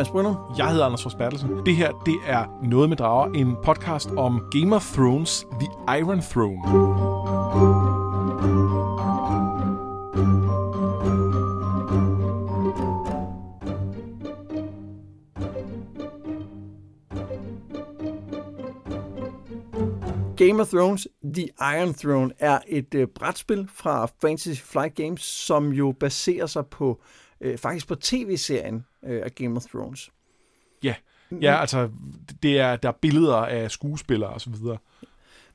Mads Brynum. Jeg hedder Anders Forsbertelsen. Det her, det er Noget med Drager, en podcast om Game of Thrones, The Iron Throne. Game of Thrones The Iron Throne er et øh, brætspil fra Fantasy Flight Games, som jo baserer sig på øh, faktisk på tv-serien øh, af Game of Thrones. Ja, ja altså, det er, der er billeder af skuespillere og så videre.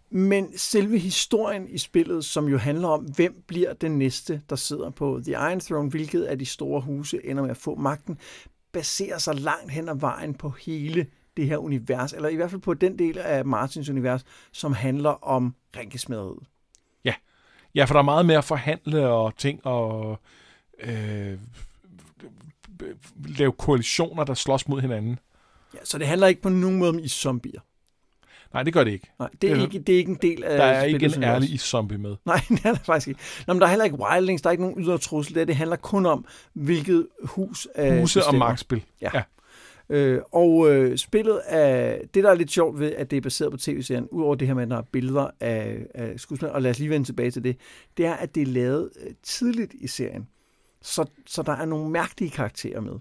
Men selve historien i spillet, som jo handler om, hvem bliver den næste, der sidder på The Iron Throne, hvilket af de store huse ender med at få magten, baserer sig langt hen ad vejen på hele det her univers, eller i hvert fald på den del af Martins univers, som handler om rænkesmederiet. Ja. ja, for der er meget mere at forhandle og ting og øh, lave koalitioner, der slås mod hinanden. Ja, så det handler ikke på nogen måde om i zombier. Nej, det gør det ikke. Nej, det er, er- ikke, det er ikke en del af Der er ikke en ærlig zombie med. Nej, det er der faktisk ikke. Nå, men der er heller ikke wildlings, der er ikke nogen ydre trussel. Det, det handler kun om, hvilket hus øh, Huse og magtspil. Ja. Ja. Øh, og øh, spillet er, det der er lidt sjovt ved, at det er baseret på tv-serien, udover det her med, at der er billeder af, af skuespillere, og lad os lige vende tilbage til det, det er, at det er lavet øh, tidligt i serien. Så, så der er nogle mærkelige karakterer med.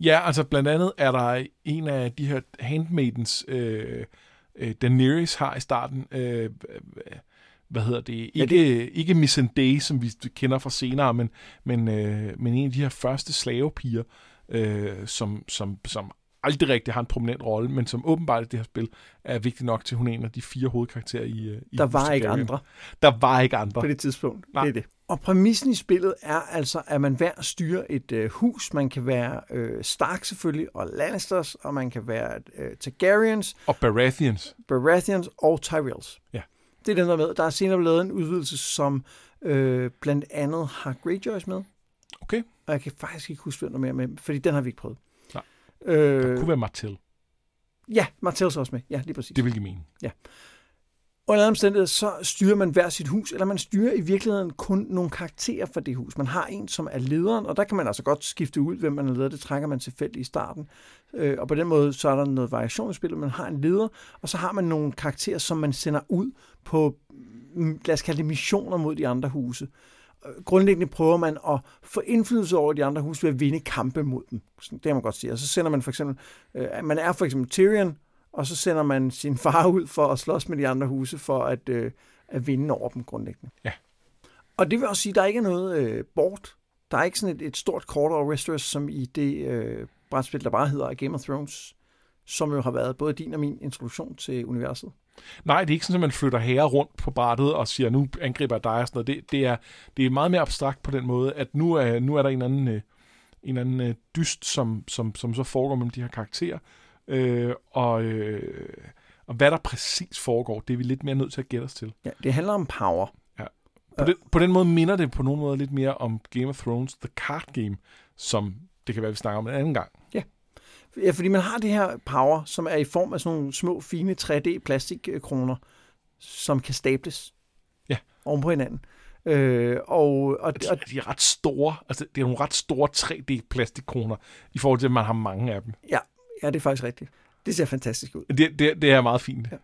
Ja, altså blandt andet er der en af de her handmaidens, øh, øh, Daenerys har i starten, øh, hvad hedder det, ikke, ja, ikke Missandei, som vi kender fra senere, men, men, øh, men en af de her første slavepiger, øh, som, som, som aldrig rigtig har en prominent rolle, men som åbenbart i det her spil er vigtig nok til, at hun er en af de fire hovedkarakterer i, øh, i Der var ikke andre Der var ikke andre. på det tidspunkt. Nej. Det er det. Og præmissen i spillet er altså, at man hver styrer et øh, hus. Man kan være øh, Stark selvfølgelig, og Lannisters, og man kan være øh, Targaryens, Og Baratheons. Baratheons og Tyrells. Ja. Det er den, der er med. Der er senere lavet en udvidelse, som øh, blandt andet har Greyjoys med. Okay. Og jeg kan faktisk ikke huske, hvem der er mere med, fordi den har vi ikke prøvet. Nej. Øh, Det kunne være Martell. ja, Martells også med. Ja, lige præcis. Det vil give mening. Under alle omstændigheder, så styrer man hver sit hus, eller man styrer i virkeligheden kun nogle karakterer for det hus. Man har en, som er lederen, og der kan man altså godt skifte ud, hvem man er leder. Det trækker man tilfældigt i starten. Øh, og på den måde, så er der noget variation i spillet. Man har en leder, og så har man nogle karakterer, som man sender ud på, mm, lad os kalde det missioner mod de andre huse. Øh, grundlæggende prøver man at få indflydelse over de andre huse ved at vinde kampe mod dem. Det kan man godt sige. Og så sender man for eksempel, øh, man er for eksempel Tyrion, og så sender man sin far ud for at slås med de andre huse, for at, øh, at vinde over dem grundlæggende. Ja. Og det vil også sige, at der ikke er noget øh, bort. Der er ikke sådan et, et stort kort over Westeros, som i det øh, brætspil, der bare hedder Game of Thrones, som jo har været både din og min introduktion til universet. Nej, det er ikke sådan, at man flytter herre rundt på brættet og siger, nu angriber jeg dig og sådan noget. Det, det, er, det er meget mere abstrakt på den måde, at nu er, nu er der en anden, øh, en anden øh, dyst, som, som, som så foregår mellem de her karakterer. Øh, og, øh, og hvad der præcis foregår, det er vi lidt mere nødt til at gætte os til. Ja, det handler om power. På, den, på den måde minder det på nogen måde lidt mere om Game of Thrones, The Card Game, som det kan være, vi snakker om en anden gang. Ja, fordi man har det her power, som er i form af sådan nogle små, fine 3D-plastikkroner, som kan stables Ja. oven på hinanden. Øh, og, og, Og de, de er ret store, altså det er nogle ret store 3D-plastikkroner, i forhold til, at man har mange af dem. ja, ja, det er faktisk rigtigt. Det ser fantastisk ud. Det, det, det er meget fint. Ja.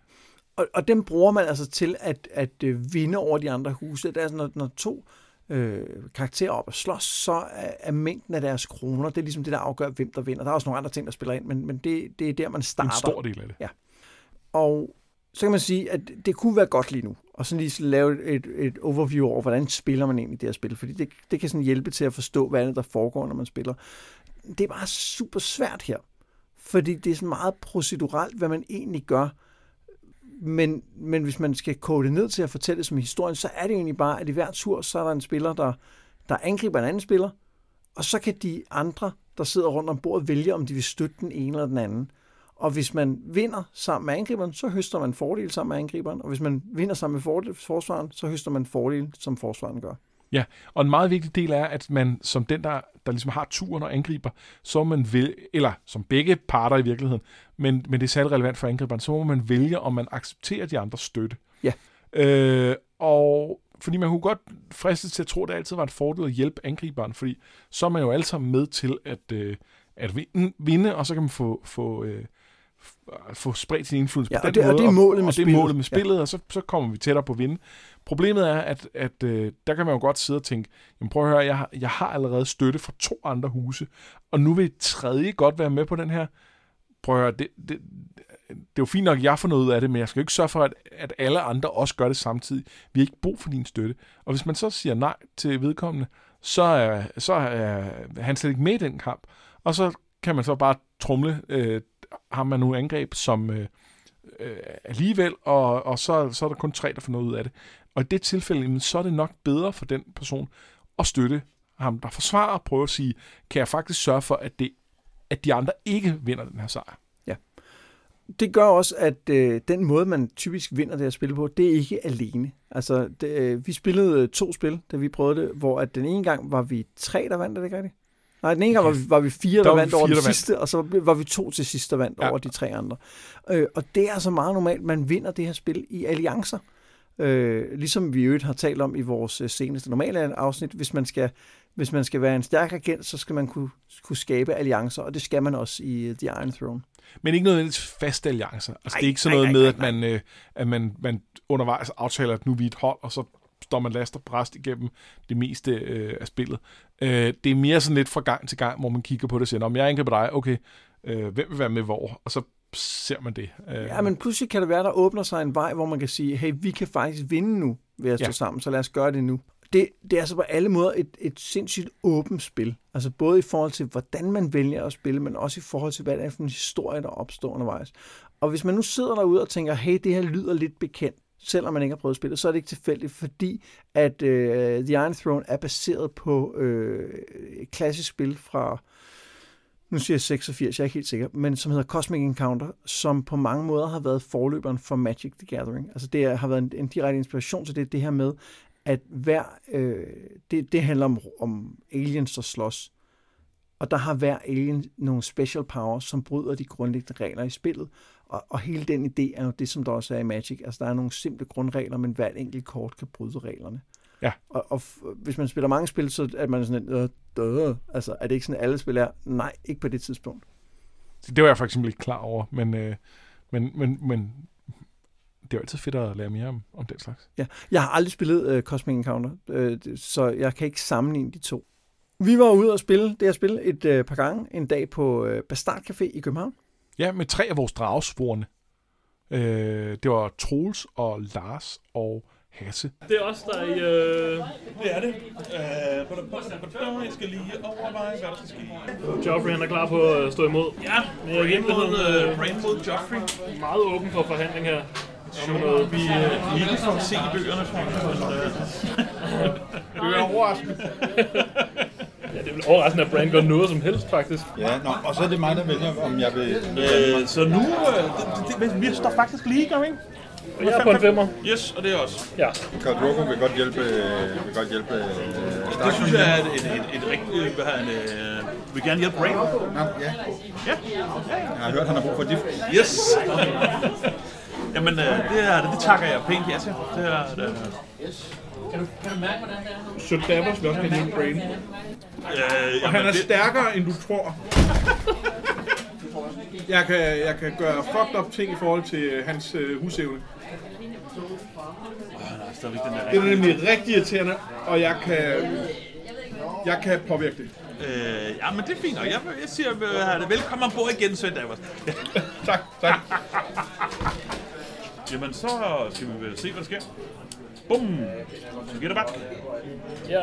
Og, og dem bruger man altså til at, at øh, vinde over de andre huse. Det er sådan, når, når to øh, karakterer op og slås, så er, er mængden af deres kroner, det er ligesom det, der afgør, hvem der vinder. Der er også nogle andre ting, der spiller ind, men, men det, det er der, man er starter. en stor del af det. Og så kan man sige, at det kunne være godt lige nu, og sådan lige lave et, et overview over, hvordan spiller man egentlig det her spil, fordi det, det kan sådan hjælpe til at forstå, hvad det, der foregår, når man spiller. Det er bare super svært her, fordi det er sådan meget proceduralt, hvad man egentlig gør, men, men hvis man skal kode det ned til at fortælle det som historien, så er det egentlig bare, at i hver tur, så er der en spiller, der, der angriber en anden spiller, og så kan de andre, der sidder rundt om bordet, vælge, om de vil støtte den ene eller den anden. Og hvis man vinder sammen med angriberen, så høster man fordel sammen med angriberen. Og hvis man vinder sammen med fordel, forsvaren, så høster man fordel, som forsvaren gør. Ja, og en meget vigtig del er, at man som den, der, der ligesom har turen og angriber, så man vælge, eller som begge parter i virkeligheden, men, men det er særligt relevant for angriberen, så må man vælge, om man accepterer de andres støtte. Ja. Øh, og fordi man kunne godt fristes til at tro, at det altid var en fordel at hjælpe angriberen, fordi så er man jo alle sammen med til at, øh, at vinde, og så kan man få, få, øh, få spredt sin indflydelse Ja, på og den det- og måde. det er målet med og det er spillet. målet med spillet, ja. og så, så kommer vi tættere på at vinde. Problemet er, at, at øh, der kan man jo godt sidde og tænke, jamen prøv at høre, jeg har, jeg har allerede støtte fra to andre huse, og nu vil tredje godt være med på den her. Prøv at høre, det, det, det er jo fint nok, at jeg får noget ud af det, men jeg skal jo ikke sørge for, at, at alle andre også gør det samtidig. Vi har ikke brug for din støtte. Og hvis man så siger nej til vedkommende, så er, så er han slet ikke med i den kamp. Og så kan man så bare trumle øh, ham man nu angreb som øh, øh, alligevel, og, og så, så er der kun tre, der får noget ud af det. Og i det tilfælde, så er det nok bedre for den person at støtte ham, der forsvarer, og prøve at sige, kan jeg faktisk sørge for, at, det, at de andre ikke vinder den her sejr? Ja. det gør også, at øh, den måde, man typisk vinder det her spil på, det er ikke alene. Altså, det, øh, vi spillede øh, to spil, da vi prøvede det, hvor at den ene gang var vi tre, der vandt, er det ikke rigtigt? Nej, den ene gang var vi, var vi fire, der, Der vandt over den sidste, og så var vi to til sidst, der vandt Ja. over de tre andre. Øh, og det er altså meget normalt, man vinder det her spil i alliancer. Øh, ligesom vi øvrigt har talt om i vores øh, seneste normale afsnit, hvis man skal, hvis man skal være en stærk agent, så skal man kunne, kunne skabe alliancer, og det skal man også i øh, The Iron Throne. Men ikke nødvendigvis faste alliancer. Altså, Nej, det er ikke sådan noget nej, med, nej, at man, øh, at man, man undervejs aftaler, at nu er vi et hold, og så står man last og bræst igennem det meste øh, af spillet. Øh, det er mere sådan lidt fra gang til gang, hvor man kigger på det og siger, om jeg angriber dig, okay, øh, hvem vil være med hvor? Og så ser man det. Øh, Ja, men pludselig kan det være, der åbner sig en vej, hvor man kan sige, hey, vi kan faktisk vinde nu ved at stå Ja. ja. sammen, så lad os gøre det nu. Det, det er altså på alle måder et, et sindssygt åbent spil. Altså både i forhold til, hvordan man vælger at spille, men også i forhold til, hvad det er for en historie, der opstår undervejs. Og hvis man nu sidder derude og tænker, hey, det her lyder lidt bekendt, selvom man ikke har prøvet spillet, så er det ikke tilfældigt, fordi at øh, The Iron Throne er baseret på øh, et klassisk spil fra nu siger jeg 86, jeg er ikke helt sikker, men som hedder Cosmic Encounter, som på mange måder har været forløberen for Magic the Gathering. Altså det er- har været en, en direkte inspiration til det, det her med, at hver, øh, det, det handler om, om aliens, der slås. Og der har hver alien nogle special powers, som bryder de grundlæggende regler i spillet. Og, og hele den idé er jo det, som der også er i Magic. Altså der er nogle simple grundregler, men hvert enkelt kort kan bryde reglerne. Ja. Og, og hvis man spiller mange spil, så er man sådan lidt, øh, øh, altså er det ikke sådan, alle spil er? Nej, ikke på det tidspunkt. Det var jeg for eksempel ikke klar over, men, øh, men, men, men det er jo altid fedt at lære mere om, om den slags. Ja. Jeg har aldrig spillet uh, Cosmic Encounter, uh, så jeg kan ikke sammenligne de to. Vi var ude og spille det her spil et uh, par gange en dag på uh, Bastard Café i København. Ja, med tre af vores dragsvorene. Øh, det var Troels og Lars og Hasse. Det er også der i... Øh, Det er det. Øh, jeg skal lige overveje, hvad der skal ske. Joffrey han er klar på at stå imod. Ja, virkeligheden mod, øh, uh, Brain mod Joffrey. meget åben for forhandling her. Som noget, vi uh, ikke får se i bøgerne, tror jeg. Men, uh, Det er overraskende. Ja, det er vel overraskende, at Bran gør noget som helst, faktisk. Ja, nå, og så er det mig, der vælger, om jeg vil... øh, så nu, uh, det, det, vi står faktisk lige, gør vi ikke? Og jeg er på en femmer. Yes, og det er også. Ja. Karl Drogo vil godt hjælpe... øh, Vil godt hjælpe øh, Det synes jeg er et, et, et, et rigtigt, hvad han, øh, vil gerne hjælpe Brain. Nå, ja. Ja. Jeg har hørt, han har brug for dit. Yes! Jamen, øh, det, er, det takker jeg pænt ja til. Det er, det, Så Davos vil også gerne hjælpe Brain. Øh, Og han er det, stærkere, end du tror. Jeg kan, jeg kan gøre fucked up ting i forhold til øh, hans øh, husevne. stadigvæk den der Det er nemlig rigtig irriterende, og jeg kan, jeg kan påvirke det. Øh, ja, men det er fint nok. Jeg, jeg siger, øh, velkommen ombord igen, Davos. Tak, tak. Jamen, så skal vi vel se, hvad der sker. Bum! Så giver det bare. Ja.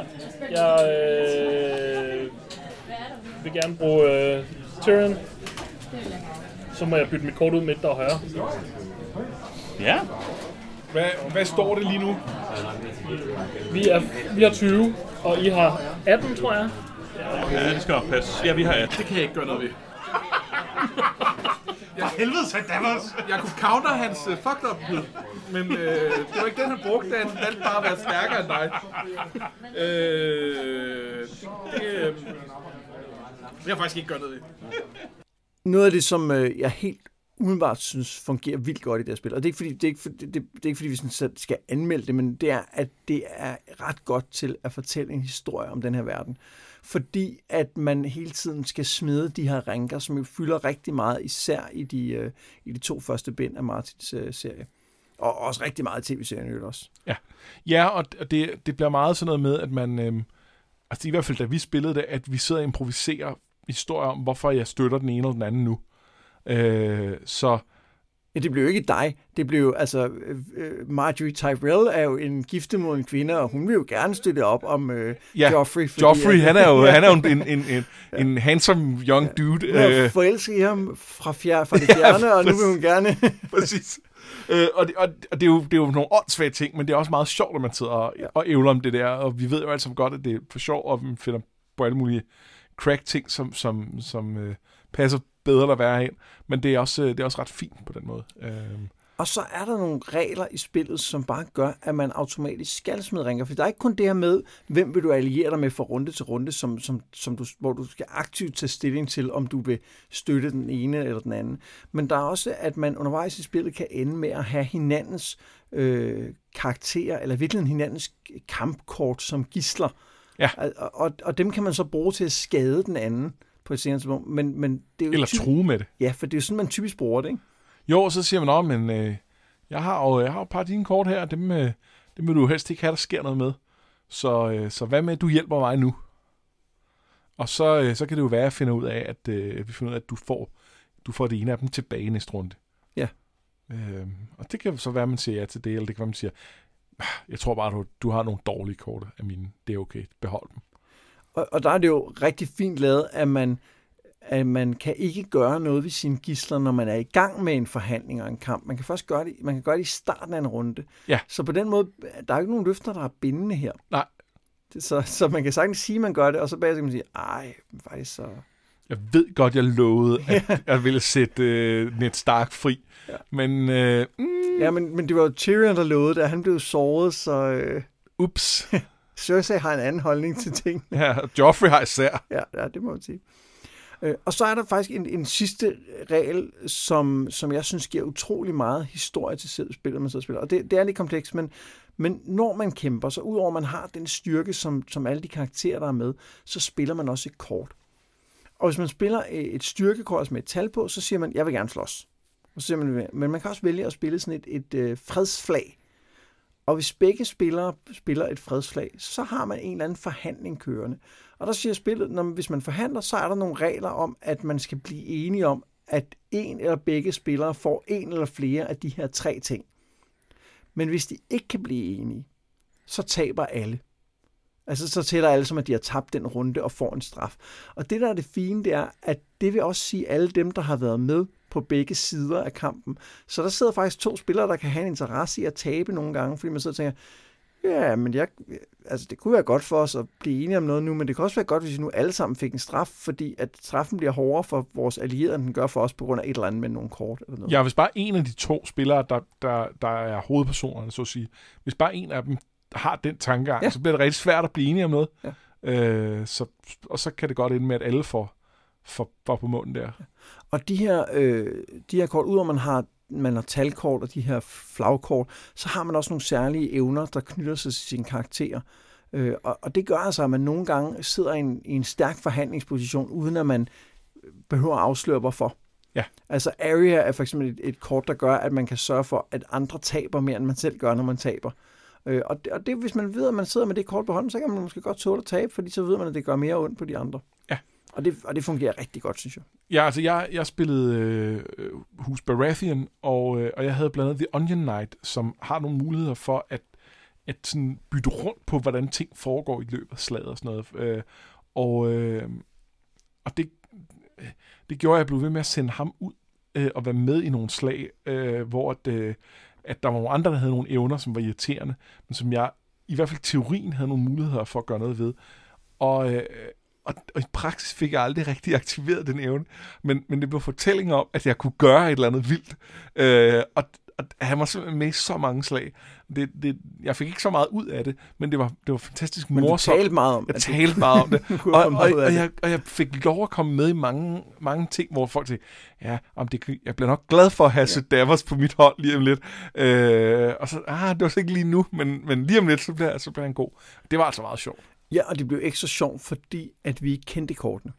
Jeg øh, vil gerne bruge øh, Tyrion. Så må jeg bytte mit kort ud midt der og højre. Ja. Hvad, hvad står det lige nu? Vi, er, vi har 20, og I har 18, tror jeg. Ja, det skal passe. Ja, vi har ja. Det kan jeg ikke gøre noget ved. For helvede, Svend Davos! Jeg kunne counter hans uh, fucked uphed, men øh, det var ikke den, han brugte. Han valgte bare at være stærkere end dig. Øh, det, øh, det har jeg faktisk ikke gøre noget ved. Noget af det, som øh, jeg helt umiddelbart synes fungerer vildt godt i det her spil. Og det er ikke fordi, det er ikke, fordi, det, det er ikke, fordi vi sådan skal anmelde det, men det er, at det er ret godt til at fortælle en historie om den her verden. Fordi at man hele tiden skal smide de her rænker, som jo fylder rigtig meget, især i de, øh, i de to første bind af Martins øh, serie. Og også rigtig meget tv-serien også. Ja, og og det, det bliver meget sådan noget med, at man... Øh, altså i hvert fald, da vi spillede det, at vi sidder og improviserer historier om, hvorfor jeg støtter den ene eller den anden nu. Øh, så Ja, det blev jo ikke dig. Det blev jo, altså, øh, øh, Marjorie Tyrell er jo en giftemoden kvinde, og hun vil jo gerne støtte op om øh, Ja, Joffrey. Fordi, Joffrey, han er jo, han er jo en, en, en, en handsome young dude. Hun er Øh, forelsket i ham fra, fjer, fra det fjerne, og nu vil hun gerne... præcis. Øh, og, det, og, og det, er jo, det er jo nogle åndssvage ting, men det er også meget sjovt, at man sidder og, Ja. og ævler om det der. Og vi ved jo altså godt, at det er for sjov, og vi finder på alle mulige crack-ting, som, som, som øh, passer bedre eller værre hen. Men det er, også, øh, det er også ret fint på den måde. Øh, Og så er der nogle regler i spillet, som bare gør, at man automatisk skal smide ringer. For der er ikke kun det her med, hvem vil du alliere dig med fra runde til runde, som, som, som du, hvor du skal aktivt tage stilling til, om du vil støtte den ene eller den anden. Men der er også, at man undervejs i spillet kan ende med at have hinandens øh, karakterer, eller virkelig hinandens kampkort som gisler. Ja. Og, og, og dem kan man så bruge til at skade den anden på et senere tidspunkt. Men, men det er jo eller typisk- true med det. Ja, for det er jo sådan, man typisk bruger det, ikke? Jo, og så siger man, at men, øh, jeg har jo jeg har et par af dine kort her, dem, øh, dem vil du helst ikke have, der sker noget med. Så, øh, så hvad med, du hjælper mig nu? Og så, øh, så kan det jo være, at jeg finder ud af, at øh, vi finder ud af, at du får, du får det ene af dem tilbage næste runde. Ja. Øh, og det kan så være, at man siger ja til det, eller det kan være, at man siger, "Ah, jeg tror bare, du, du har nogle dårlige kort af mine. Det er okay, behold dem. Og, og der er det jo rigtig fint lavet, at man, at man kan ikke gøre noget ved sine gisler, når man er i gang med en forhandling og en kamp. Man kan først gøre det, man kan gøre det i starten af en runde. Ja. Så på den måde, der er jo ikke nogen løfter, der er bindende her. Nej. Så, så man kan sagtens sige, at man gør det, og så bagefter kan man sige, ej, faktisk så... Jeg ved godt, jeg lovede, at jeg ville sætte øh, Ned Stark fri. Ja. Men, øh, mm, Ja, men, men det var jo Tyrion, der lovede det, og han blev såret, så øh, ups. Cersei har en anden holdning til ting. Ja, Joffrey har især. Ja, ja det må man sige. Øh, og så er der faktisk en, en sidste regel, som, som jeg synes giver utrolig meget historie til spillet, man sidder og spiller. Og det, det er lidt komplekst, men, men når man kæmper, så udover man har den styrke, som, som alle de karakterer, der er med, så spiller man også et kort. Og hvis man spiller et styrkekort altså med et tal på, så siger man, jeg vil gerne slås. Og så siger man, men man kan også vælge at spille sådan et, et øh, fredsflag. Og hvis begge spillere spiller et fredslag, så har man en eller anden forhandling kørende. Og der siger spillet, når hvis man forhandler, så er der nogle regler om, at man skal blive enige om, at en eller begge spillere får en eller flere af de her tre ting. Men hvis de ikke kan blive enige, så taber alle. Altså så tæller alle som, at de har tabt den runde og får en straf. Og det, der er det fine, det er, at det vil også sige alle dem, der har været med på begge sider af kampen. Så der sidder faktisk to spillere, der kan have en interesse i at tabe nogle gange, fordi man sidder og tænker, ja, men jeg, altså det kunne være godt for os at blive enige om noget nu, men det kunne også være godt, hvis vi nu alle sammen fik en straf, fordi at straffen bliver hårdere for vores allierede, end den gør for os på grund af et eller andet med nogle kort eller noget. Ja, hvis bare en af de to spillere, der, der, der er hovedpersonerne, så at sige, hvis bare en af dem har den tankegang, Ja. ja. så bliver det rigtig svært at blive enige om noget. Ja. Øh, så, og så kan det godt ende med, at alle får, får, får på munden der. Og de her, øh, de her kort, udover man har, man har talkort og de her flagkort, så har man også nogle særlige evner, der knytter sig til sine karakterer. Øh, og, og det gør altså, at man nogle gange sidder i en, i en stærk forhandlingsposition, uden at man behøver at afsløre, hvorfor. Ja. Altså Area er for eksempel et, et kort, der gør, at man kan sørge for, at andre taber mere, end man selv gør, når man taber. Øh, og, det, og det, hvis man ved, at man sidder med det kort på hånden, så kan man måske godt tåle at tabe, fordi så ved man, at det gør mere ondt på de andre. Ja. Og det, og det fungerer rigtig godt, synes jeg. Ja, altså jeg, jeg spillede øh, Hus Baratheon, og, øh, og jeg havde blandt andet The Onion Knight, som har nogle muligheder for at, at sådan bytte rundt på, hvordan ting foregår i løbet af slaget og sådan noget. Øh, og øh, og det, det gjorde, at jeg blev ved med at sende ham ud øh, og være med i nogle slag, øh, hvor at, øh, at der var nogle andre, der havde nogle evner, som var irriterende, men som jeg i hvert fald i teorien havde nogle muligheder for at gøre noget ved. Og, øh, og, og i praksis fik jeg aldrig rigtig aktiveret den evne, men, men det blev fortælling om, at jeg kunne gøre et eller andet vildt. Øh, og, og han var simpelthen med så mange slag. Det, det, jeg fik ikke så meget ud af det, men det var, det var fantastisk Men morsomt. talte meget om, Jeg at du talte meget om det. og, og, og, det. jeg, og jeg fik lov at komme med i mange, mange ting, hvor folk siger, ja, om det, jeg bliver nok glad for at have ja. Davos på mit hold lige om lidt. Øh, og så, ah, det var så ikke lige nu, men, men lige om lidt, så bliver, så bliver han god. Det var altså meget sjovt. Ja, og det blev ekstra sjovt, fordi at vi ikke kendte kortene.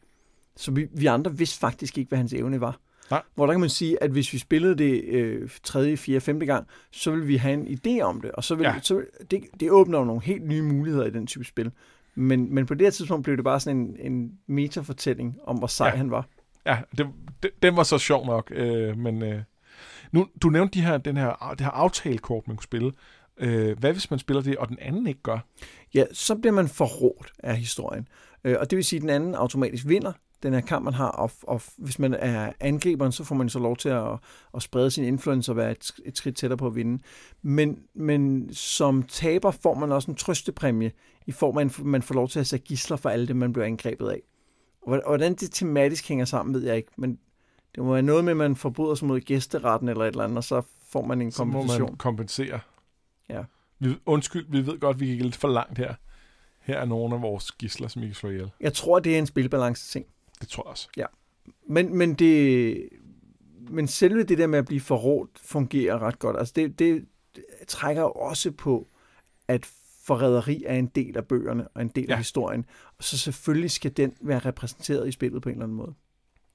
Så vi, vi andre vidste faktisk ikke, hvad hans evne var. Nej. Hvor der kan man sige, at hvis vi spillede det øh, tredje, fjerde, femte gang, så ville vi have en idé om det. Og så vil, Ja. så, det, det åbner jo nogle helt nye muligheder i den type spil. Men, men på det her tidspunkt blev det bare sådan en, en metafortælling om, hvor sej ja. han var. Ja, det, det, den var så sjov nok, øh, men øh, nu, du nævnte de her, den her, det her aftalekort, man kunne spille. Øh, hvad hvis man spiller det, og den anden ikke gør? Ja, så bliver man forrådt af historien. Øh, og det vil sige, at den anden automatisk vinder den her kamp, man har. Og, og hvis man er angriberen, så får man så lov til at, at sprede sin influence og være et, et skridt tættere på at vinde. Men, men som taber får man også en trøstepræmie i form af, at man får lov til at sætte gisler for alle det, man bliver angrebet af. Og Hvordan det tematisk hænger sammen, ved jeg ikke, men det må være noget med, at man forbryder sig mod gæsteretten eller et eller andet, og så får man en Så må kompensation. man kompensere. Ja. Vi, undskyld, vi ved godt, vi gik lidt for langt her. Her er nogle af vores gisler, som I kan slå ihjel. Jeg tror, det er en spilbalance ting. Det tror jeg også. Men, men, det, men selve det der med at blive forrådt fungerer ret godt. Altså det, det, det trækker også på, at forræderi er en del af bøgerne og en del ja. Ja. af historien. Og så selvfølgelig skal den være repræsenteret i spillet på en eller anden måde.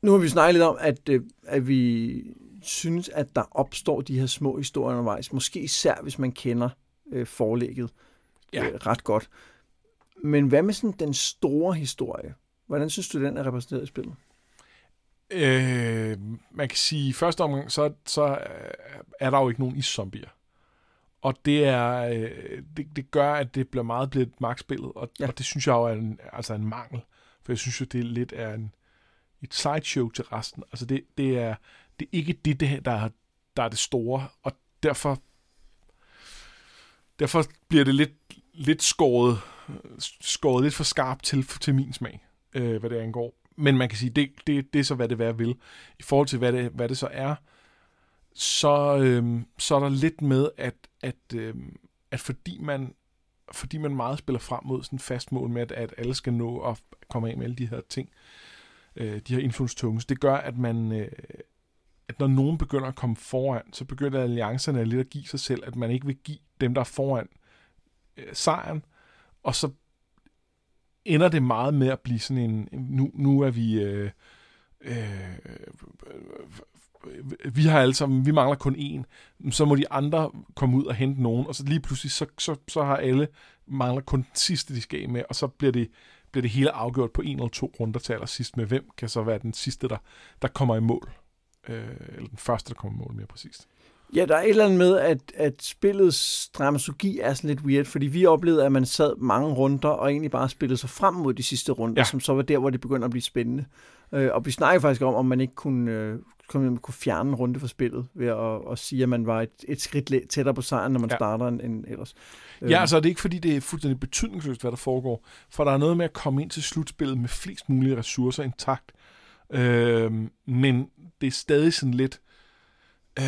Nu har vi snakket lidt om, at, øh, at vi synes, at der opstår de her små historier undervejs. Måske især, hvis man kender øh, forlægget Ja. øh, ret godt. Men hvad med sådan den store historie? Hvordan synes du, den er repræsenteret i spillet? Øh, man kan sige, i første omgang, så, så øh, er der jo ikke nogen iszombier. Og det er øh, det, det gør, at det bliver meget bliver et magtspillet, og. Ja. og det synes jeg jo er en, altså en mangel. For jeg synes jo, det er lidt er en, et sideshow til resten. Altså det, det, er, det er ikke det, det der, der er det store, og derfor, derfor bliver det lidt, lidt skåret, skåret lidt for skarpt til, til min smag, øh, hvad det angår. Men man kan sige, det, det, det er så, hvad det være vil. I forhold til, hvad det, hvad det så er, så, øh, så er der lidt med, at, at, øh, at fordi man fordi man meget spiller frem mod sådan fast mål med, at, at alle skal nå at komme af med alle de her ting, øh, de her influence det gør, at man, øh, at når nogen begynder at komme foran, så begynder alliancerne lidt at give sig selv, at man ikke vil give dem, der er foran øh, sejren, og så ender det meget med at blive sådan en, nu, nu er vi, øh, øh, vi har alle sammen, vi mangler kun en, så må de andre komme ud og hente nogen, og så lige pludselig, så, så, så har alle, mangler kun den sidste, de skal med, og så bliver det, bliver det hele afgjort på en eller to runder til allersidst med, hvem kan så være den sidste, der, der kommer i mål. Øh, eller den første, der kommer mål, mere præcist. Ja, der er et eller andet med, at, at spillets dramaturgi er sådan lidt weird, fordi vi oplevede, at man sad mange runder og egentlig bare spillede sig frem mod de sidste runder, Ja. som så var der, hvor det begynder at blive spændende. Øh, og vi snakkede faktisk om, om man ikke kunne, øh, kunne, kunne fjerne en runde fra spillet ved at, at sige, at man var et, et skridt tættere på sejren, når man Ja. ja. starter end, end ellers. Ja, altså det er ikke fordi, det er fuldstændig betydningsløst, hvad der foregår, for der er noget med at komme ind til slutspillet med flest mulige ressourcer intakt. Øh, men det er stadig sådan lidt... Øh,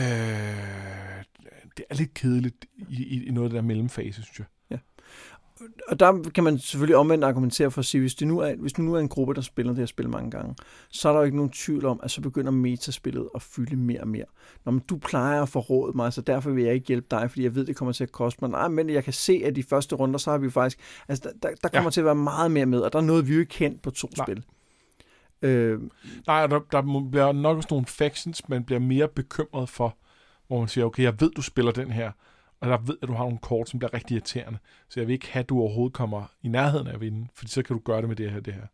det er lidt kedeligt i, i, i noget af det der mellemfase, synes jeg. Og der kan man selvfølgelig omvendt argumentere for at sige, hvis det nu er, hvis det nu er en gruppe, der spiller det her spil mange gange, så er der jo ikke nogen tvivl om, at så begynder metaspillet at fylde mere og mere. Når men du plejer at forråde mig, så derfor vil jeg ikke hjælpe dig, fordi jeg ved, det kommer til at koste mig. Nej, men jeg kan se, at de første runder, så har vi jo faktisk... Altså, der, der, kommer Ja. ja. til at være meget mere med, og der er noget, vi jo ikke kendt på to Nej. spil. Øh, Nej, der, der bliver nok også nogle factions, man bliver mere bekymret for, hvor man siger, okay, jeg ved, du spiller den her, og jeg ved, at du har nogle kort, som bliver rigtig irriterende, så jeg vil ikke have, at du overhovedet kommer i nærheden af at vinde, fordi så kan du gøre det med det her det her.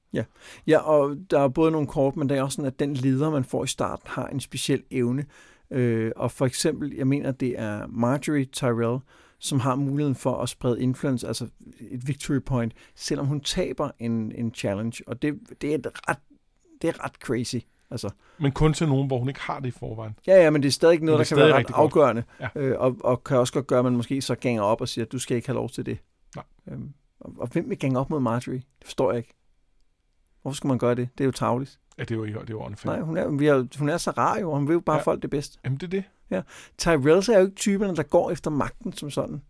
Ja, og der er både nogle kort, men det er også sådan, at den leder, man får i starten, har en speciel evne. Øh, og for eksempel, jeg mener, det er Marjorie Tyrell, som har muligheden for at sprede influence, altså et victory point, selvom hun taber en, en challenge. Og det, det, er et ret, det er ret crazy. Altså, Men kun til nogen, hvor hun ikke har det i forvejen. ja, ja, men det er stadig noget, der kan være ret godt. afgørende. Ja. Øh, og, og kan også godt gøre, at man måske så ganger op og siger, at du skal ikke have lov til det. Nej. Øhm, og, og hvem vil gange op mod Marjorie? Det forstår jeg ikke. Hvorfor skulle man gøre det? Det er jo tavligt. Ja, det er jo det er jo. Nej, hun er, vi er, hun er så rar jo, og hun vil jo bare Ja. ja. folk det bedste. Jamen, det er det. Tyrells er jo ikke typerne, der går efter magten som sådan.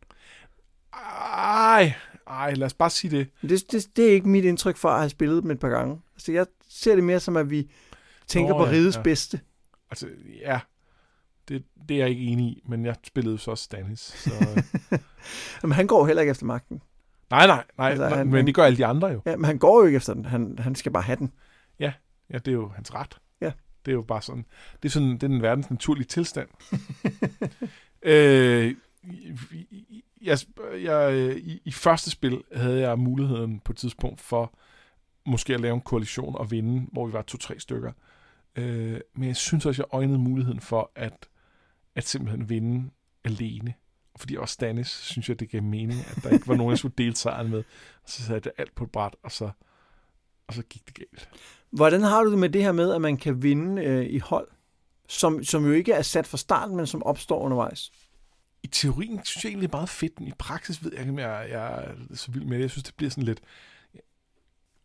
Ej, ej, lad os bare sige det. Det, det, det er ikke mit indtryk for at have spillet dem et par gange. Altså, jeg ser det mere som, at vi tænker Nå, på ja, rigets ja. bedste. Altså, ja, det, det er jeg ikke enig i, men jeg spillede så også Stannis. Så... Men han går heller ikke efter magten. nej, nej, nej, Altså, han- men det gør alle de andre jo. Ja, men han går jo ikke efter den. Han, han skal bare have den. Ja, det er jo hans ret. Ja. Det er jo bare sådan, det er sådan, det er den verdens naturlige tilstand. øh, jeg, jeg, i, I første spil havde jeg muligheden på et tidspunkt for måske at lave en koalition og vinde, hvor vi var to-tre stykker. Øh, men jeg synes også, jeg øjnede muligheden for at, at simpelthen vinde alene. Fordi også Stannis, synes jeg, det gav mening, at der ikke var nogen, jeg skulle dele sejren med. Og så satte jeg alt på et bræt, og så, og så gik det galt. Hvordan har du det med det her med, at man kan vinde øh, i hold? Som, som jo ikke er sat fra starten, men som opstår undervejs. i teorien synes jeg egentlig er meget fedt, men i praksis ved jeg ikke, om jeg, jeg er så vild med det. Jeg synes, det bliver sådan lidt...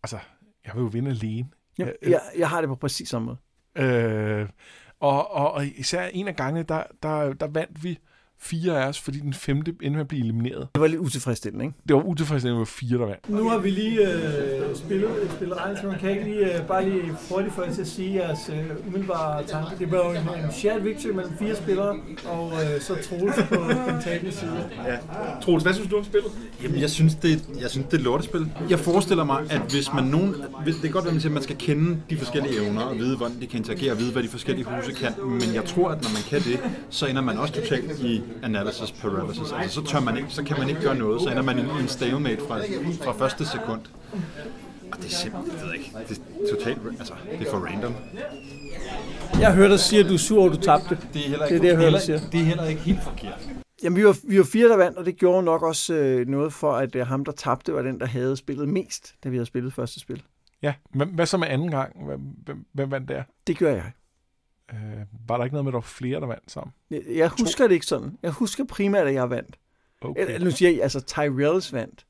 Altså, jeg vil jo vinde alene. Ja, Ja, jeg, jeg har det på præcis samme måde. Øh, og, og, og især en af gangene, der, der, der vandt vi fire af os, fordi den femte endte med at blive elimineret. Det var lidt utilfredsstillende, ikke? Det var utilfredsstillende, at fire, der vandt. Nu har vi lige øh, spillet, spillet regnstorm. Kan jeg ikke lige, øh, bare lige hurtigt få jer til at sige jeres øh, umiddelbare tanke? Det var jo en, en shared victory mellem fire spillere, og øh, så Troels på den tabende side. Troels, hvad synes du om spillet? Jamen, jeg synes, det, jeg synes, det er et lortespil. Jeg forestiller mig, at hvis man nogen... Hvis, det kan godt være, at man skal kende de forskellige evner, og vide, hvordan de kan interagere, og vide, hvad de forskellige huse kan. Men jeg tror, at når man kan det, så ender man også totalt i analysis paralysis. Altså, så, tør man ikke, så kan man ikke gøre noget. Så ender man i en stalemate fra, fra første sekund. Og det er simpelthen, jeg ved ikke, det er totalt, altså, det er for random. Jeg hørte dig sige, at du er sur, at du tabte. Det er heller Det er det, jeg hører, du siger. det er heller ikke helt forkert. Jamen, vi var, vi var fire, der vandt, og det gjorde nok også øh, noget for, at øh, ham, der tabte, var den, der havde spillet mest, da vi havde spillet første spil. Ja, hvad, hvad så med anden gang? Hvem, hvem, hvem vandt der? Det gør jeg. Øh, var der ikke noget med, at der var flere, der vandt sammen? Jeg, husker det ikke sådan. Jeg husker primært, at jeg vandt. Okay. Nu siger jeg, altså Tyrells vandt.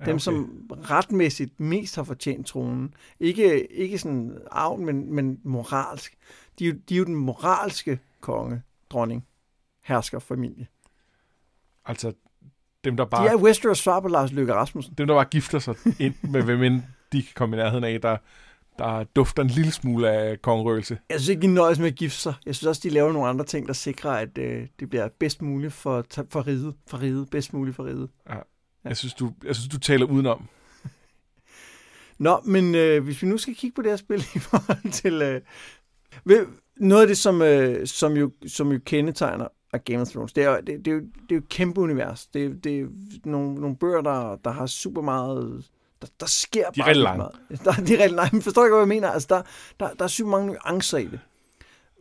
Ja, Dem, okay. som retmæssigt mest har fortjent tronen. Ikke, ikke sådan arven, men, men moralsk. De, er jo- de er jo den moralske konge, dronning, hersker, familie. Altså, dem der De bare, er Westeros svar på Lars Løkke Rasmussen. dem, der bare gifter sig ind med, hvem end de kan komme i nærheden af, der, der dufter en lille smule af kongerøgelse. Jeg synes ikke, de nøjes med at gifte sig. Jeg synes også, de laver nogle andre ting, der sikrer, at øh, det bliver bedst muligt for, for riget. For riget. Bedst muligt for riget. Jeg synes, du, jeg synes, du taler udenom. Nå, men øh, hvis vi nu skal kigge på det her spil i forhold til... Øh, ved- noget af det, som, øh, som, jo, som jo kendetegner af Game of Thrones, det er, det, det, er, jo, det er jo et kæmpe univers. Det, er- det er nogle, nogle bøger, der, der har super meget... Der, der sker De er bare lange. meget. Der, de er rigtig lange. Men forstår ikke, hvad jeg mener? Altså, der, der, der er super mange nuancer i det.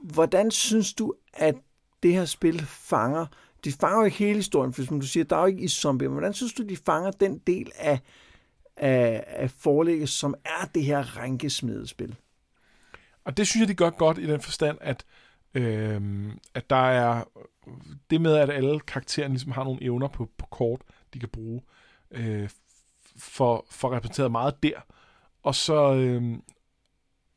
Hvordan synes du, at det her spil fanger... De fanger jo ikke hele historien, for som du siger, der er jo ikke i zombie. Men hvordan synes du, de fanger den del af, af, af forlægget, som er det her rænkesmedespil? Og det synes jeg, de gør godt i den forstand, at, øh, at der er det med, at alle karaktererne ligesom har nogle evner på, på kort, de kan bruge, øh, for, for repræsenteret meget der. Og så, øh,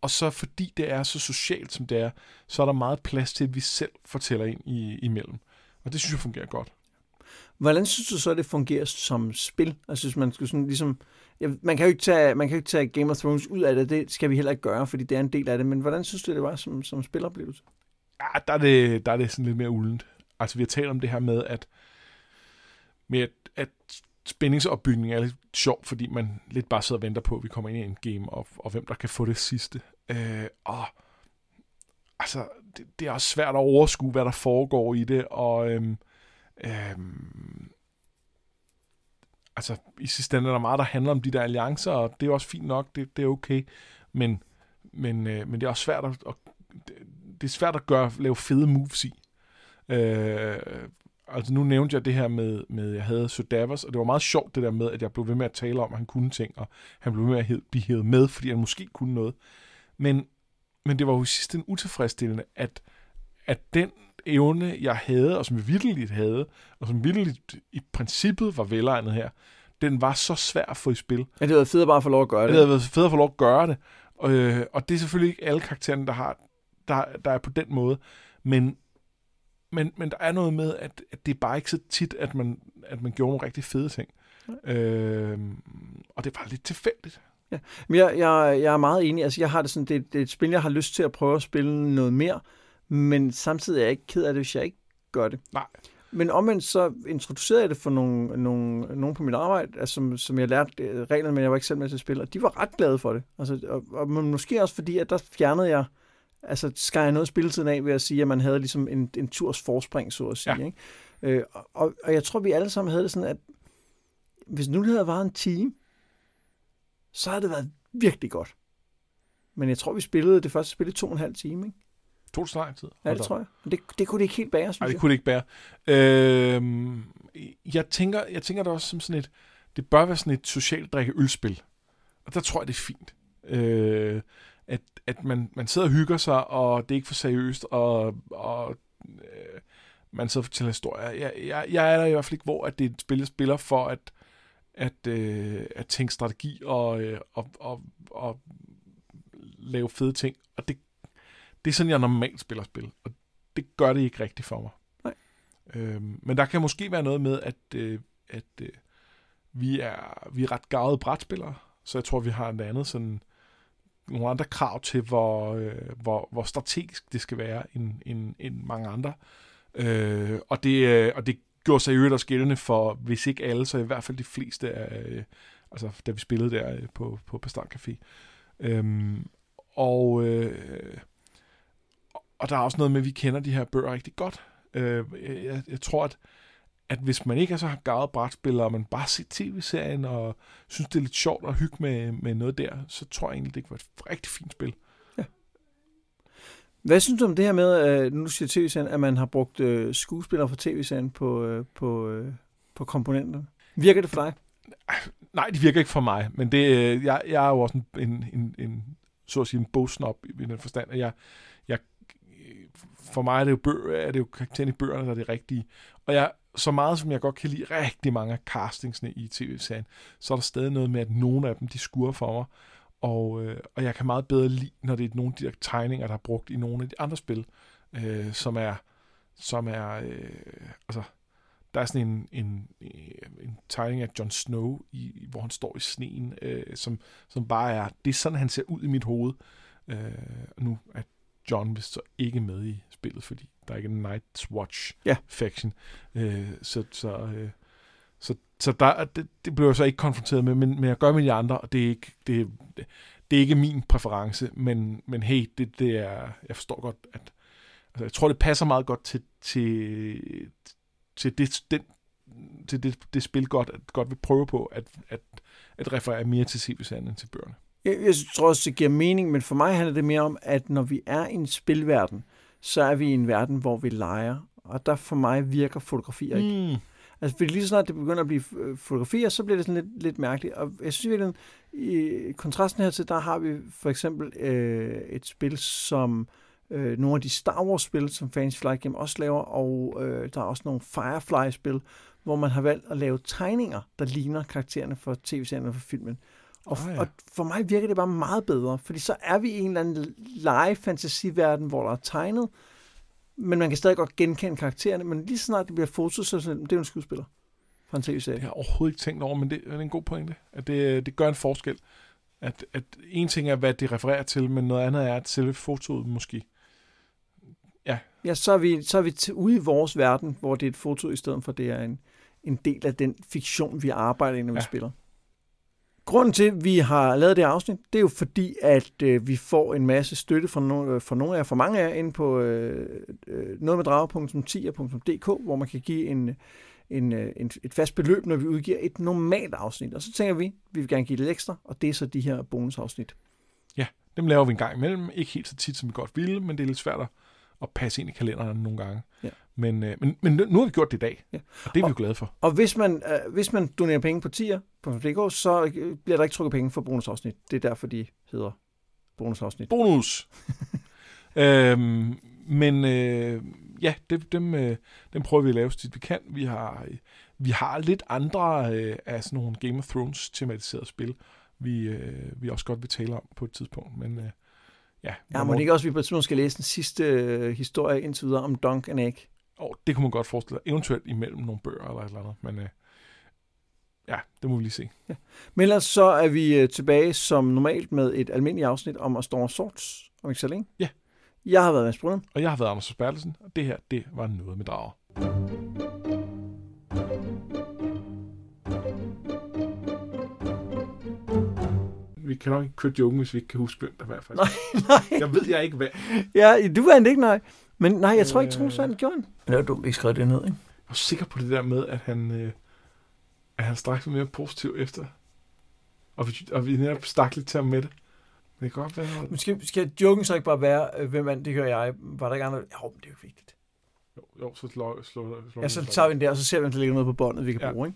og så fordi det er så socialt, som det er, så er der meget plads til, at vi selv fortæller ind i, imellem. Og det synes jeg fungerer godt. Hvordan synes du så, at det fungerer som spil? Altså, hvis man skulle sådan ligesom... Ja, man, kan jo ikke tage, man kan jo ikke tage Game of Thrones ud af det, det skal vi heller ikke gøre, fordi det er en del af det. Men hvordan synes du, det var som, som spiloplevelse? Ja, der er, det, der er det sådan lidt mere uldent. Altså, vi har talt om det her med, at, med at, at spændingsopbygning er lidt sjov, fordi man lidt bare sidder og venter på, at vi kommer ind i en game, og, og hvem der kan få det sidste. Øh, og altså, det, det er også svært at overskue, hvad der foregår i det, og øhm, øhm, altså, i sidste ende er der meget, der handler om de der alliancer, og det er også fint nok, det, det er okay, men, men, øh, men det er også svært at, at det, det er svært at gøre, lave fede moves i. Øh, altså nu nævnte jeg det her med, med jeg havde Sir Davos, og det var meget sjovt det der med, at jeg blev ved med at tale om, at han kunne ting, og han blev ved med at hed- blive hævet med, fordi han måske kunne noget. Men, men det var jo i sidste ende utilfredsstillende, at, at den evne, jeg havde, og som jeg virkelig havde, og som virkelig i princippet var velegnet her, den var så svær at få i spil. Ja, det havde været fedt bare at få lov at gøre Det det. havde været fedt at få lov at gøre det. Og, øh, og det er selvfølgelig ikke alle karaktererne, der, har, der, der er på den måde. Men, men, men der er noget med, at, at det er bare ikke så tit, at man, at man gjorde nogle rigtig fede ting. Øh, og det var lidt tilfældigt. Men jeg, jeg, jeg er meget enig. Altså, jeg har det sådan, det, det er et spil, jeg har lyst til at prøve at spille noget mere, men samtidig er jeg ikke ked af det, hvis jeg ikke gør det. Nej. Men omvendt så introducerede jeg det for nogle, nogle, nogle på mit arbejde, altså, som, som jeg lærte øh, reglerne, men jeg var ikke selv med til at spille, og de var ret glade for det. Altså, og, og måske også fordi, at der fjernede jeg, altså skar jeg noget spilletiden af ved at sige, at man havde ligesom en, en turs forspring, så at sige. Ja. Ikke? Øh, og, og jeg tror, vi alle sammen havde det sådan, at hvis nu det havde været en time, så havde det været virkelig godt. Men jeg tror, vi spillede det første spil i to og en halv time. Ikke? Det så lang tid? Ja, det tror jeg. Men det, det kunne det ikke helt bære, synes Nej, det kunne det ikke bære. Øh, jeg, tænker, jeg tænker det også som sådan et, det bør være sådan et socialt drikke ølspil. Og der tror jeg, det er fint. Øh, at, at man, man sidder og hygger sig, og det er ikke for seriøst, og, og øh, man sidder og fortæller historier. Jeg, jeg, jeg er der i hvert fald ikke, hvor at det er et spil, jeg spiller for at, at, øh, at tænke strategi og, øh, og, og, og lave fede ting. Og det, det er sådan, jeg normalt spiller spil. Og det gør det ikke rigtigt for mig. Nej. Øhm, men der kan måske være noget med, at, øh, at øh, vi, er, vi er ret gavede brætspillere, så jeg tror, vi har en andet sådan, nogle andre krav til, hvor, øh, hvor, hvor strategisk det skal være, end, end, end mange andre. Øh, og, det, øh, og det gjorde sig i øvrigt også gældende for, hvis ikke alle, så i hvert fald de fleste af, øh, altså da vi spillede der øh, på, på Bastard Café. Øhm, og, øh, og der er også noget med, at vi kender de her bøger rigtig godt. Øh, jeg, jeg tror, at, at hvis man ikke er så gavet brætspiller, og man bare ser tv-serien og synes, det er lidt sjovt at hygge med, med noget der, så tror jeg egentlig, det kan være et rigtig fint spil. Hvad synes du om det her med, øh, nu siger tv-serien, at man har brugt øh, skuespillere fra tv-serien på, øh, på, øh, på komponenterne? Virker det for dig? Nej, det virker ikke for mig, men det, øh, jeg, jeg er jo også en, en, en, en så at sige, en bogsnop i den forstand, at jeg, jeg, for mig er det jo, bøger, er det jo karakteren i bøgerne, der er det rigtige. Og jeg, så meget som jeg godt kan lide rigtig mange af castingsne i tv-serien, så er der stadig noget med, at nogle af dem, de skuer for mig. Og, øh, og jeg kan meget bedre lide, når det er nogle af de der tegninger, der er brugt i nogle af de andre spil, øh, som er, som er øh, altså, der er sådan en, en, øh, en tegning af Jon Snow, i, hvor han står i sneen, øh, som, som bare er, det er sådan, han ser ud i mit hoved. Øh, nu er John vist så ikke med i spillet, fordi der er ikke en Night's Watch Ja. faction. Øh, så, så, øh, så, så der, det, det blev jeg så ikke konfronteret med, men, men jeg gør med de andre, og det er ikke, det, det, er ikke min præference, men, men hey, det, det er, jeg forstår godt, at altså, jeg tror, det passer meget godt til, til, til det, den, til det, det spil godt, at godt vil prøve på at, at, at referere mere til CV-serien end til bøgerne. Jeg, jeg tror også, det giver mening, men for mig handler det mere om, at når vi er i en spilverden, så er vi i en verden, hvor vi leger. Og der for mig virker fotografier ikke. Mm. Altså, fordi lige så snart det begynder at blive øh, fotografier, så bliver det sådan lidt, lidt mærkeligt. Og jeg synes virkelig, i kontrasten hertil, der har vi for eksempel øh, et spil, som øh, nogle af de Star Wars-spil, som Fantasy Flight Game også laver, og øh, der er også nogle Firefly-spil, hvor man har valgt at lave tegninger, der ligner karaktererne for tv-serien og for filmen. Og, ah, ja. ja. og for mig virker det bare meget bedre, fordi så er vi i en eller anden lege-fantasiverden, hvor der er tegnet, men man kan stadig godt genkende karaktererne, men lige så snart det bliver foto, så er det det er jo en skuespiller fra en Det tv-serie. har jeg overhovedet ikke tænkt over, men det er en god pointe, at det, det gør en forskel. At, at en ting er, hvad det refererer til, men noget andet er, at selve fotoet måske. Ja, så er vi, så er vi til, ude i vores verden, hvor det er et foto, i stedet for det er en, en del af den fiktion, vi arbejder i, når vi Ja. spiller. Grunden til, at vi har lavet det afsnit, det er jo fordi, at øh, vi får en masse støtte fra, no, øh, fra nogle af jer, fra mange af jer, inde på øh, øh, nogetmeddrager.10.dk, hvor man kan give en, en, øh, en, et fast beløb, når vi udgiver et normalt afsnit. Og så tænker vi, vi vil gerne give lidt ekstra, og det er så de her bonusafsnit. Dem laver vi en gang imellem. Ikke helt så tit, som vi godt ville, men det er lidt svært at, at passe ind i kalenderen nogle gange. Ja. Men, øh, men, men nu har vi gjort det i dag, Ja. og det er vi jo glade for. Og hvis man, øh, hvis man donerer penge på tier.dk, så øh, bliver der ikke trukket penge for bonusafsnit. Det er derfor, de hedder bonusafsnit. Bonus! øhm, men øh, ja, det, dem, øh, dem prøver vi at lave så tit vi kan. Vi har, vi har lidt andre øh, af sådan nogle Game of Thrones tematiserede spil, vi, øh, vi også godt vil tale om på et tidspunkt. Men øh, ja, Ja, må det ikke også, vi på et tidspunkt skal læse den sidste øh, historie indtil videre om Dunk and Egg? oh, det kunne man godt forestille sig. Eventuelt imellem nogle bøger eller et eller andet. Men øh, ja, det må vi lige se. Men ellers så er vi øh, tilbage som normalt med et almindeligt afsnit om at Storm Swords, om ikke så længe. Ja. Jeg har været Mads Brunham. Og jeg har været Anders Bertelsen, og det her, det var noget med drager. Vi kan nok ikke køre joken, hvis vi ikke kan huske, hvem der var faktisk. Nej, nej. Jeg ved jeg ikke, hvad. Ja, du vandt ikke, nej. Men nej, jeg tror ikke, Øh. Troels vandt gjorde han. Men det var dumt, ikke skrev det ned, ikke? Jeg var sikker på det der med, at han, øh, at han straks var mere positiv efter. Og vi, og vi netop stak lidt til ham med det. Det kan godt være, at Men skal, skal joken så ikke bare være, øh, hvem vandt, det gør jeg? Var der ikke andre? Jo, men det er jo ikke vigtigt. jo, jo så slår, slår, slår Ja, så tager vi den der, og så ser vi, om der ligger noget på båndet, vi kan Ja. bruge, ikke?